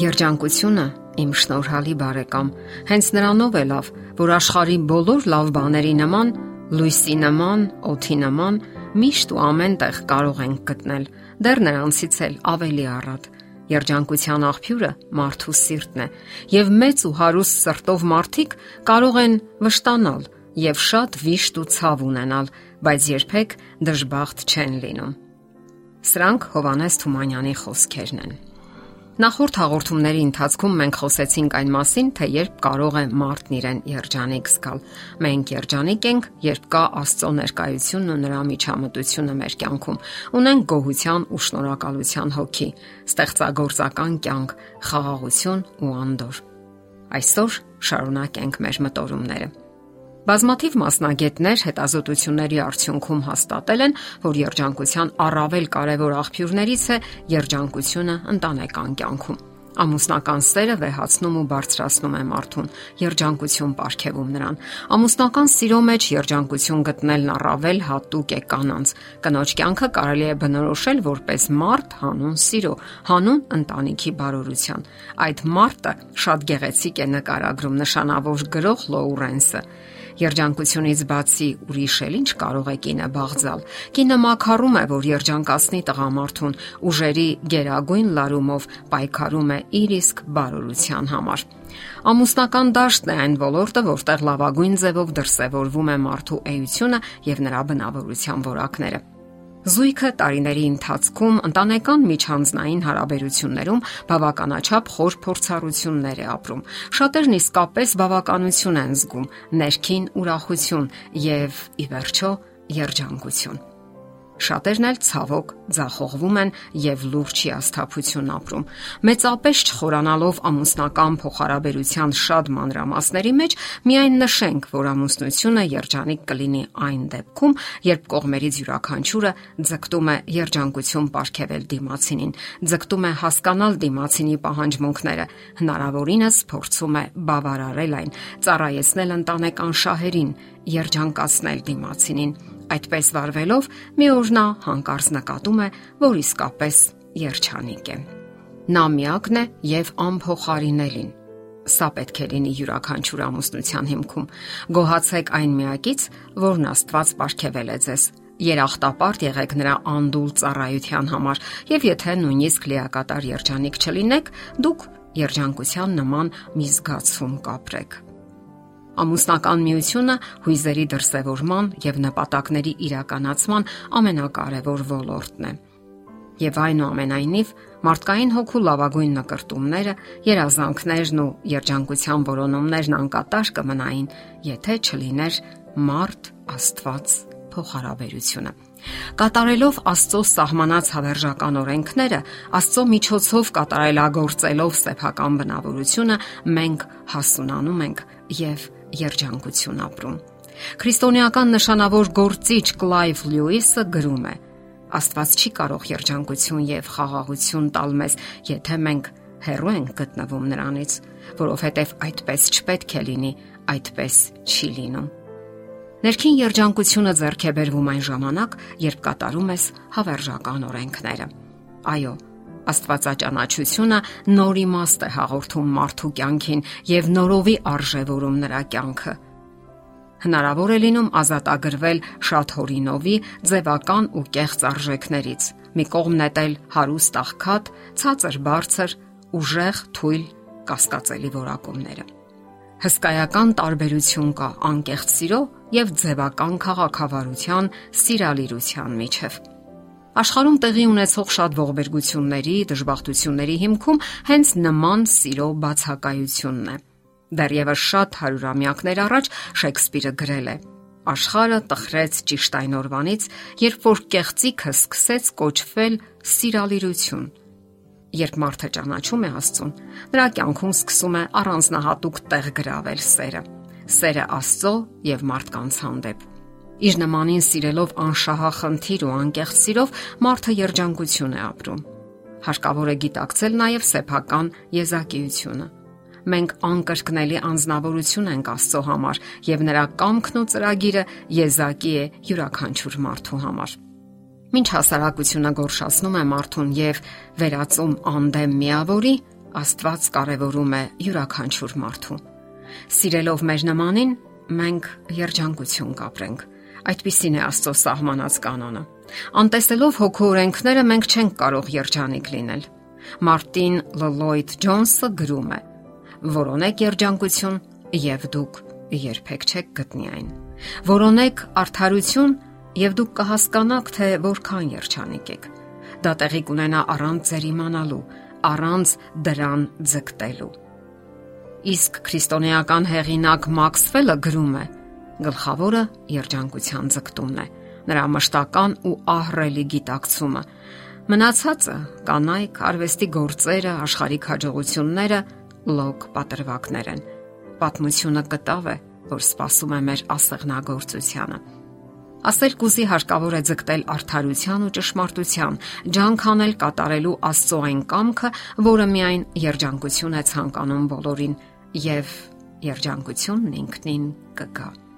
Երջանկությունը իմ շնորհալի բարեկամ, հենց նրանով է լավ, որ աշխարի բոլոր լավ բաների նման, լույսի նման, օթի նման միշտ ու ամենտեղ կարող ենք գտնել, դեռ նրանցից էլ ավելի առատ։ Երջանկության աղբյուրը մարդու սիրտն է, եւ մեծ ու հարուստ սրտով մարդիկ կարող են վշտանալ եւ շատ վիշտ ու ցավ ունենալ, բայց երբեք դժբախտ չեն լինում։ Սրանք Հովանես Թումանյանի խոսքերն են։ Նախորդ հաղորդումների ընթացքում մենք խոսեցինք այն մասին, թե երբ կարող է մարդն իրեն երջանիկ զգալ։ Մենք երջանիկ ենք, երբ կա Աստծո ներկայությունն ու նրա միջամտությունը մեր կյանքում։ Ունենք գոհության ու շնորհակալության հոգի, ստեղծագործական կյանք, խաղաղություն ու անդոր։ Այսօր շարունակենք մեր մտորումները։ Բազմաթիվ մասնագետներ հետազոտությունների արդյունքում հաստատել են, որ երջանկության առավել կարևոր աղբյուրներից է երջանկությունը ընտանեկան կյանքում։ Ամուսնական սերը վեհացնում ու բարձրացնում է մարդուն, երջանկություն ապարգևում նրան։ Ամուսնական սիրո մեջ երջանկություն գտնելն առավել հատուկ է կանանց։ Կնոջ կյանքը կարելի է բնորոշել որպես մարդ հանուն սիրո, հանուն ընտանիքի բարօրության։ Այդ մարտը շատ գեղեցիկ է նկարագրում նշանավոր գրող Լոուրենսը։ Երջանկությունից բացի ուրիշ էլ ինչ կարող է կինը բաղձալ։ Կինը մակարում է, որ երջանկացնի տղամարդուն, ուժերի գերագույն լարումով պայքարում է իր իսկ բարօրության համար։ Ամուսնական դաշտն է այն ոլորտը, որտեղ լավագույն ձևով դրսևորվում է մարդու էությունը եւ նրա բնավորության որակները։ Զույգը տարիների ընթացքում ընտանեկան միջանձնային հարաբերություններում բավականաչափ խոր փորձառություններ է ապրում։ Շատերն իսկապես բավականություն են զգում, ներքին ուրախություն եւ ի վերջո երջանկություն։ Շատերն էլ ցավոք ձախողվում են եւ լուրջ հիասթափություն ապրում։ Մեծապես չխորանալով ամուսնական փոխհարաբերության շատ մանրամասների մեջ, միայն նշենք, որ ամուսնությունը երջանիկ կլինի այն դեպքում, երբ կողմերից յուրաքանչյուրը ձգտում է երջանկություն ապարգևել դիմացինին, ձգտում է հասկանալ դիմացինի պահանջմունքները, հնարավորինս փորձում է բավարարել այն, ծառայեցնել ընտանեկան շահերին, երջանկացնել դիմացինին Այդպես վարվելով մի օր նա հանկարծ նկատում է, որ իսկապես երջանիկ է։ Նա միակն է եւ անփոխարինելին։ Սա պետք է լինի յուրաքանչյուր ամուսնության հիմքում։ Գոհացեք այն միակից, որն Աստված ապարգևել է ձեզ երախտապարտ եղեք նրա անդուլ ծառայության համար եւ եթե նույնիսկ լիակատար երջանիկ չլինեք, դուք երջանկության նման մի զգացում կապրեք։ Ամուսնական միությունը հույզերի դրսևորման եւ նպատակների իրականացման ամենակարևոր ոլորտն է։ Եվ այնուամենայնիվ մարդկային հոգու լավագույն նկարտումները, երազանքներն ու երջանկության որոնումներն անկատար կմնային, եթե չլիներ մարդ Աստված փոխհարաբերությունը։ Կատարելով Աստծո սահմանած հավերժական օրենքները, Աստծո միջոցով կատարելագործելով սեփական բնավորությունը, մենք հասունանում ենք եւ երջանկություն ապրում։ Քրիստոնեական նշանավոր գործիչ Կլայվ Լյուիսը գրում է. Աստված չի կարող երջանկություն եւ խաղաղություն տալ մեզ, եթե մենք հեռու ենք գտնվում նրանից, որովհետև այդպես չպետք է լինի, այդպես չի լինում։ Ներքին երջանկությունը ձեռք է բերվում այն ժամանակ, երբ կատարում ես հավերժական օրենքները։ Այո, Աստվածաճանաչությունը նոր իմաստ է հաղորդում մարդու կյանքին եւ նորովի արժևորում նրա կյանքը։ Հնարավոր է լինում ազատագրվել շատ հորինովի ձևական ու կեղծ արժեքներից։ Մի կողմ նետել հարուստ աղքատ, ցածր բարձր, ուժեղ, թույլ, կասկածելի որակումները։ Հսկայական տարբերություն կա անկեղծ սիրո եւ ձևական քաղաքավարության, սիրալիրության միջև։ Աշխարհում տեղի ունեցող շատ ողբերգությունների, դժբախտությունների հիմքում հենց նման սիրո բացակայությունն է։ Դեռևս շատ հարյուրամյակներ առաջ Շեքսպիրը գրել է. Աշխարը տխրեց ճիշտ այն օրվանից, երբ որ կեղծիքը սկսեց կոչվել սիրալիրություն։ Երբ մարդը ճանաչում է Աստծուն, նրա կյանքում սկսում է առանձնահատուկ տեղ գրավել սերը։ Սերը Աստծո եւ մարդկանց հանդեպ Իր նմանին սիրելով անշահախնդիր ու անկեղծ սիրով մարդը երջանկություն է ապրում։ Հարկավոր է գիտակցել նաև սեփական եզակիությունը։ Մենք անկրկնելի անznավորություն ենք Աստծո համար եւ նրա կամքն ու ծրագիրը եզակի է յուրաքանչյուր մարդու համար։ Մինչ հասարակությունը գորշացնում է մարդուն եւ վերածում անդեմ միավորի, Աստված կարևորում է յուրաքանչյուր մարդու։ Սիրելով մեր նմանին, մենք երջանկություն կապրենք։ Այդպիսին է Աստծո սահմանած կանոնը։ Անտեսելով հոգու օրենքները մենք չենք կարող երջանիկ լինել։ Մարտին Լլոյդ Ջոնսը գրում է. Որոնեք երջանկություն եւ դուք երբեք չեք գտնի այն։ Որոնեք արդարություն եւ դուք կհասկանաք, թե որքան երջանիկ եք։ Դա տեղի կունենա առանց ձեր իմանալու, առանց դրան ձգտելու։ Իսկ քրիստոնեական հեղինակ Մաքսվելը գրում է. Գլխավորը երջանկության ձգտումն է, նրա մշտական ու ահռելի գիտակցումը։ Մնացածը կանայք, արվեստի գործերը, աշխարհիկ հաջողությունները լոկ պատրվակներ են։ Պատմությունը կտավ է, որ սпасում է մեր ասեղնագործությանը։ Ասել կուզի հարկավոր է ձգտել արդարության ու ճշմարտության, ջանքանել կատարելու Աստծո այն կամքը, որը միայն երջանկություն է ցանկանում բոլորին, եւ երջանկությունն ինքնին կգա։ կա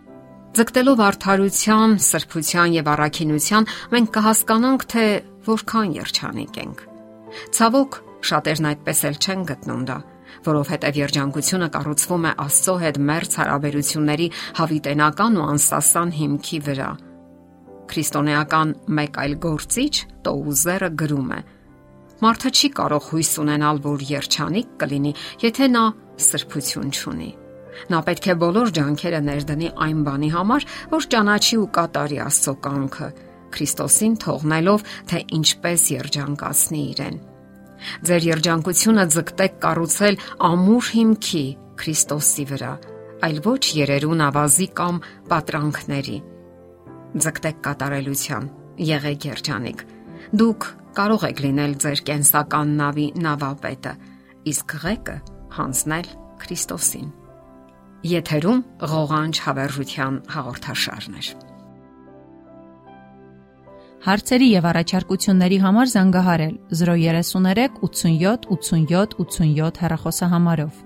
Ձգտելով արդարության, սրբության եւ առաքինության, մենք կհասկանանք, թե որքան երջանիկ ենք։ Ցավոք, շատերն այդպես էլ չեն գտնում դա, որովհետև երջանկությունը կառուցվում է Աստծո հետ մերց հարաբերությունների հավիտենական ու անսասան հիմքի վրա։ Քրիստոնեական մեկ այլ գործիչ Տոուզերը գրում է. Մարդը չի կարող հույս ունենալ, որ երջանիկ կլինի, եթե նա սրբություն չունի։ Նա պետք է բոլոր ջանքերը ներդնի այն բանի համար, որ ճանաչի ու կատարի Աստծո կամքը, Քրիստոսին թողնելով, թե ինչպես երջանկացնի իրեն։ Ձեր երջանկությունը ձգտեք կառուցել ամուր հիմքի Քրիստոսի վրա, այլ ոչ երերուն ավազի կամ պատրանքների։ Ձգտեք կատարելության, եղեք երջանիկ։ Դուք կարող եք լինել ձեր կենսական նավի նավապետը, իսկ ղեկը հանձնել Քրիստոսին։ Եթերում ղողանջ հավերժության հաղորդաշարն է։ Հարցերի եւ առաջարկությունների համար զանգահարել 033 87 87 87 հեռախոսահամարով։